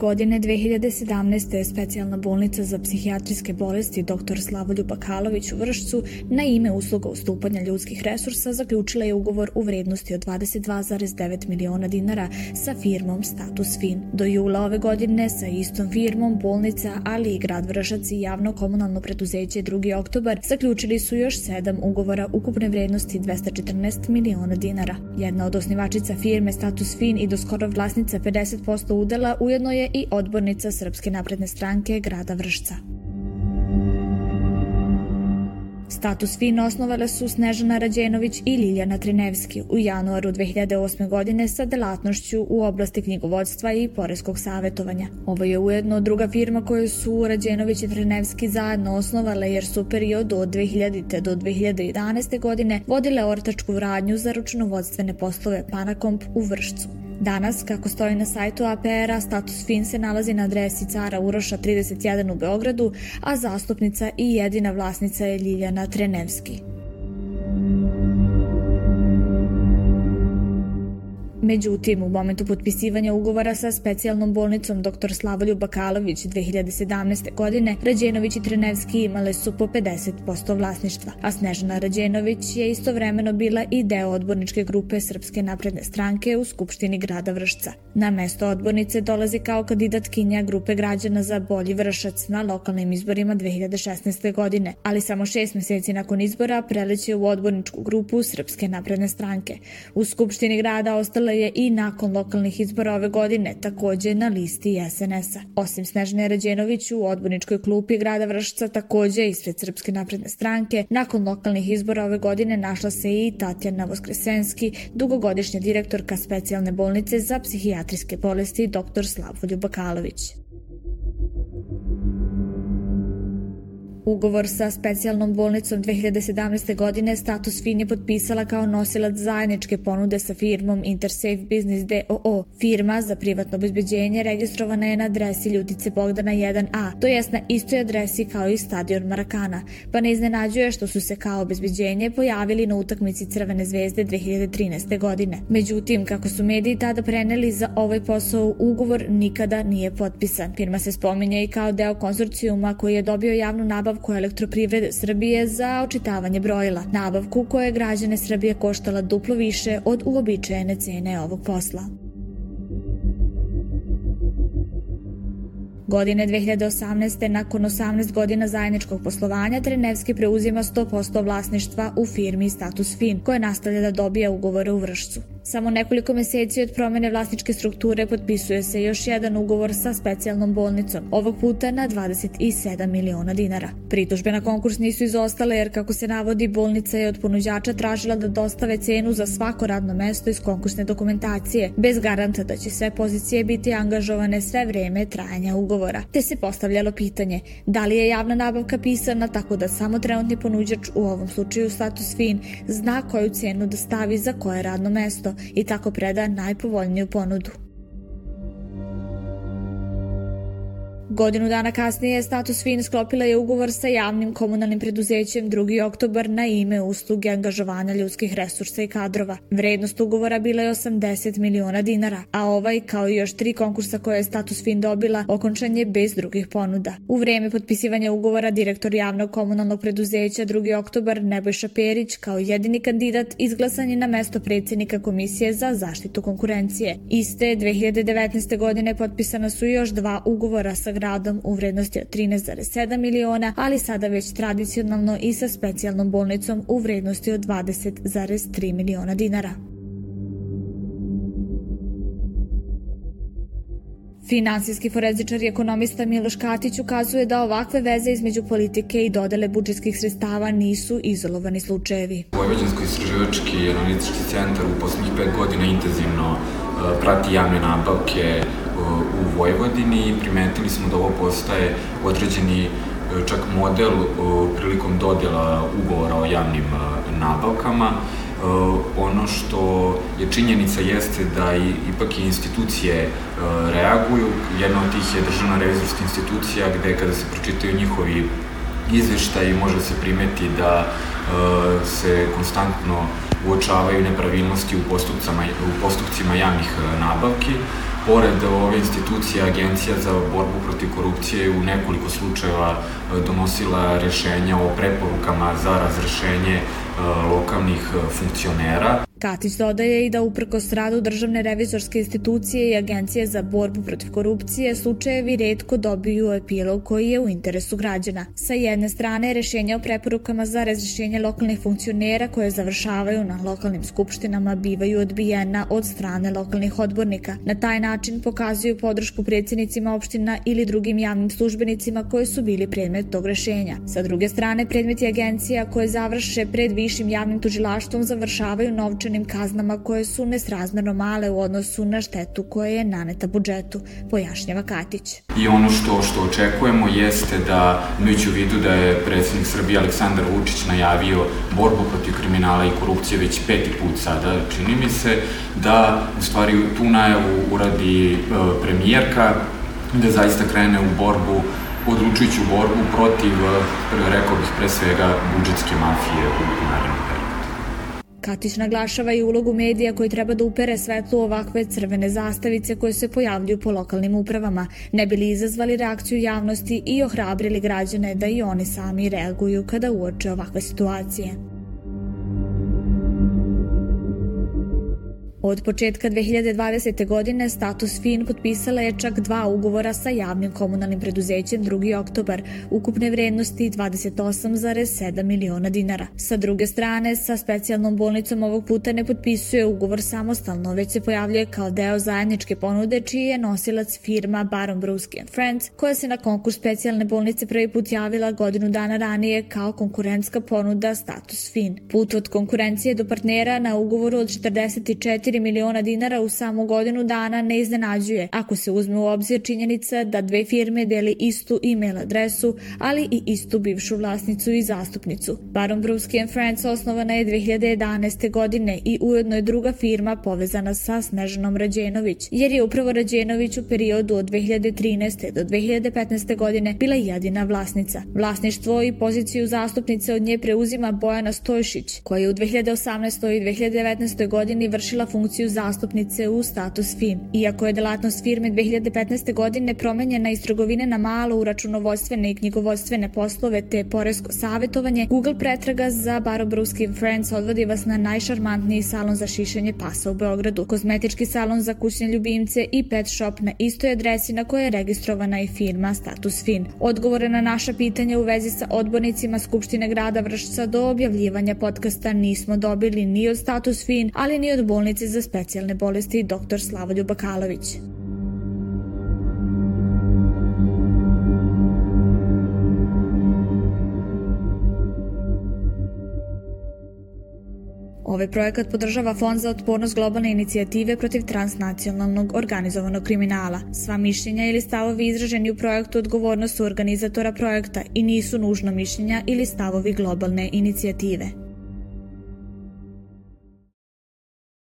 Godine 2017. je specijalna bolnica za psihijatrijske bolesti dr. Slavoljub Bakalović u Vršcu na ime usluga ustupanja ljudskih resursa zaključila je ugovor u vrednosti od 22,9 miliona dinara sa firmom Status Fin. Do jula ove godine sa istom firmom bolnica, ali i grad Vršac i javno komunalno preduzeće 2. oktobar zaključili su još sedam ugovora ukupne vrednosti 214 miliona dinara. Jedna od osnivačica firme Status Fin i do skoro vlasnica 50% udela ujedno je i odbornica Srpske napredne stranke grada Vršca. Status FIN osnovale su Snežana Rađenović i Liljana Trinevski u januaru 2008. godine sa delatnošću u oblasti knjigovodstva i poreskog savetovanja. Ovo je ujedno druga firma koju su Rađenović i Trinevski zajedno osnovale jer su u periodu od 2000. do 2011. godine vodile ortačku radnju za ručnovodstvene poslove Panakomp u Vršcu. Danas, kako stoji na sajtu APR-a, status FIN se nalazi na adresi Cara Uroša 31 u Beogradu, a zastupnica i jedina vlasnica je Ljiljana Trenevski. Međutim, u momentu potpisivanja ugovora sa specijalnom bolnicom dr. Slavolju Bakalović 2017. godine, Rađenović i Trenevski imale su po 50% vlasništva, a Snežana Rađenović je istovremeno bila i deo odborničke grupe Srpske napredne stranke u Skupštini grada Vršca. Na mesto odbornice dolazi kao kandidatkinja grupe građana za bolji Vršac na lokalnim izborima 2016. godine, ali samo šest meseci nakon izbora preleće u odborničku grupu Srpske napredne stranke. U Skupštini grada ostala je i nakon lokalnih izbora ove godine takođe na listi SNS-a. Osim Snežne Rađenović u odborničkoj klupi grada Vršca takođe ispred Srpske napredne stranke, nakon lokalnih izbora ove godine našla se i Tatjana Voskresenski, dugogodišnja direktorka specijalne bolnice za psihijatrijske bolesti dr. Slavoljub Bakalović. Ugovor sa specijalnom bolnicom 2017. godine status FIN je potpisala kao nosilac zajedničke ponude sa firmom Intersafe Business DOO. Firma za privatno obezbeđenje registrovana je na adresi Ljutice Bogdana 1A, to jest na istoj adresi kao i stadion Marakana, pa ne iznenađuje što su se kao obezbeđenje pojavili na utakmici Crvene zvezde 2013. godine. Međutim, kako su mediji tada preneli za ovaj posao, ugovor nikada nije potpisan. Firma se spominje i kao deo konzorcijuma koji je dobio javnu nabavku nabavku elektroprivrede Srbije za očitavanje brojila, nabavku koja je građane Srbije koštala duplo više od uobičajene cene ovog posla. Godine 2018. nakon 18 godina zajedničkog poslovanja Trenevski preuzima 100% vlasništva u firmi Status Fin, koja nastavlja da dobija ugovore u Vršcu. Samo nekoliko meseci od promene vlasničke strukture potpisuje se još jedan ugovor sa specijalnom bolnicom, ovog puta na 27 miliona dinara. Pritužbe na konkurs nisu izostale jer, kako se navodi, bolnica je od ponuđača tražila da dostave cenu za svako radno mesto iz konkursne dokumentacije, bez garanta da će sve pozicije biti angažovane sve vreme trajanja ugovora. Te se postavljalo pitanje da li je javna nabavka pisana tako da samo trenutni ponuđač, u ovom slučaju status fin, zna koju cenu da stavi za koje radno mesto i tako preda najpovoljniju ponudu. Godinu dana kasnije Status Fin sklopila je ugovor sa javnim komunalnim preduzećem 2. oktobar na ime usluge angažovanja ljudskih resursa i kadrova. Vrednost ugovora bila je 80 miliona dinara, a ovaj, kao i još tri konkursa koje je Status Fin dobila, okončan je bez drugih ponuda. U vreme potpisivanja ugovora direktor javnog komunalnog preduzeća 2. oktobar Nebojša Perić kao jedini kandidat izglasan je na mesto predsednika Komisije za zaštitu konkurencije. Iste 2019. godine potpisana su još dva ugovora sa gradom u vrednosti od 13,7 miliona, ali sada već tradicionalno i sa specijalnom bolnicom u vrednosti od 20,3 miliona dinara. Finansijski forenzičar i ekonomista Miloš Katić ukazuje da ovakve veze između politike i dodele budžetskih sredstava nisu izolovani slučajevi. Vojvođansko istraživački i analitički centar u poslednjih pet godina intenzivno e, prati javne nabavke u Vojvodini i primetili smo da ovo postaje određeni e, čak model e, prilikom dodjela ugovora o javnim e, nabavkama. Ono što je činjenica jeste da i, ipak i institucije reaguju. Jedna od tih je državna revizorska institucija gde kada se pročitaju njihovi izveštaji može se primeti da se konstantno uočavaju nepravilnosti u postupcima, u postupcima javnih nabavki pored ove institucije, Agencija za borbu protiv korupcije u nekoliko slučajeva e, donosila rešenja o preporukama za razrešenje e, lokalnih e, funkcionera. Katić dodaje i da uprkos radu Državne revizorske institucije i Agencije za borbu protiv korupcije slučajevi redko dobiju epilog koji je u interesu građana. Sa jedne strane, rešenja o preporukama za razrešenje lokalnih funkcionera koje završavaju na lokalnim skupštinama bivaju odbijena od strane lokalnih odbornika. Na taj način pokazuju podršku predsjednicima opština ili drugim javnim službenicima koji su bili predmet tog rešenja. Sa druge strane, predmeti agencija koje završe pred višim javnim tužilaštvom završavaju novčanim novčanim kaznama koje su nesrazmerno male u odnosu na štetu koja je naneta budžetu, pojašnjava Katić. I ono što, što očekujemo jeste da, imajući u vidu da je predsednik Srbije Aleksandar Vučić najavio borbu protiv kriminala i korupcije već peti put sada, čini mi se da u stvari tu najavu uradi e, premijerka, da zaista krene u borbu odlučujuću borbu protiv, e, rekao bih, pre svega budžetske mafije u narednom Katić naglašava i ulogu medija koji treba da upere svetlu ovakve crvene zastavice koje se pojavljuju po lokalnim upravama, ne bili izazvali reakciju javnosti i ohrabrili građane da i oni sami reaguju kada uoče ovakve situacije. Od početka 2020. godine status FIN potpisala je čak dva ugovora sa javnim komunalnim preduzećem 2. oktobar, ukupne vrednosti 28,7 miliona dinara. Sa druge strane, sa specijalnom bolnicom ovog puta ne potpisuje ugovor samostalno, već se pojavljuje kao deo zajedničke ponude čiji je nosilac firma Baron Bruski Friends, koja se na konkurs specijalne bolnice prvi put javila godinu dana ranije kao konkurentska ponuda status FIN. Put od konkurencije do partnera na ugovoru od 44 4 miliona dinara u samo godinu dana ne iznenađuje ako se uzme u obzir činjenica da dve firme deli istu e-mail adresu, ali i istu bivšu vlasnicu i zastupnicu. Baron Bruski Friends osnovana je 2011. godine i ujedno je druga firma povezana sa Snežanom Rađenović, jer je upravo Rađenović u periodu od 2013. do 2015. godine bila jedina vlasnica. Vlasništvo i poziciju zastupnice od nje preuzima Bojana Stojšić, koja je u 2018. i 2019. godini vršila funkciju funkciju zastupnice u status FIN. Iako je delatnost firme 2015. godine promenjena iz trgovine na malo u računovodstvene i knjigovodstvene poslove te poresko savjetovanje, Google pretraga za Barobruski Friends odvodi vas na najšarmantniji salon za šišanje pasa u Beogradu, kozmetički salon za kućne ljubimce i pet shop na istoj adresi na kojoj je registrovana i firma Status Fin. Odgovore na naša pitanja u vezi sa odbornicima Skupštine grada Vršca do objavljivanja podcasta nismo dobili ni od Status Fin, ali ni od bolnice za specijalne bolesti dr. Slavoljub Bakalović. Ovaj projekat podržava Fond za otpornost globalne inicijative protiv transnacionalnog organizovanog kriminala. Sva mišljenja ili stavovi izraženi u projektu odgovornost su organizatora projekta i nisu nužno mišljenja ili stavovi globalne inicijative.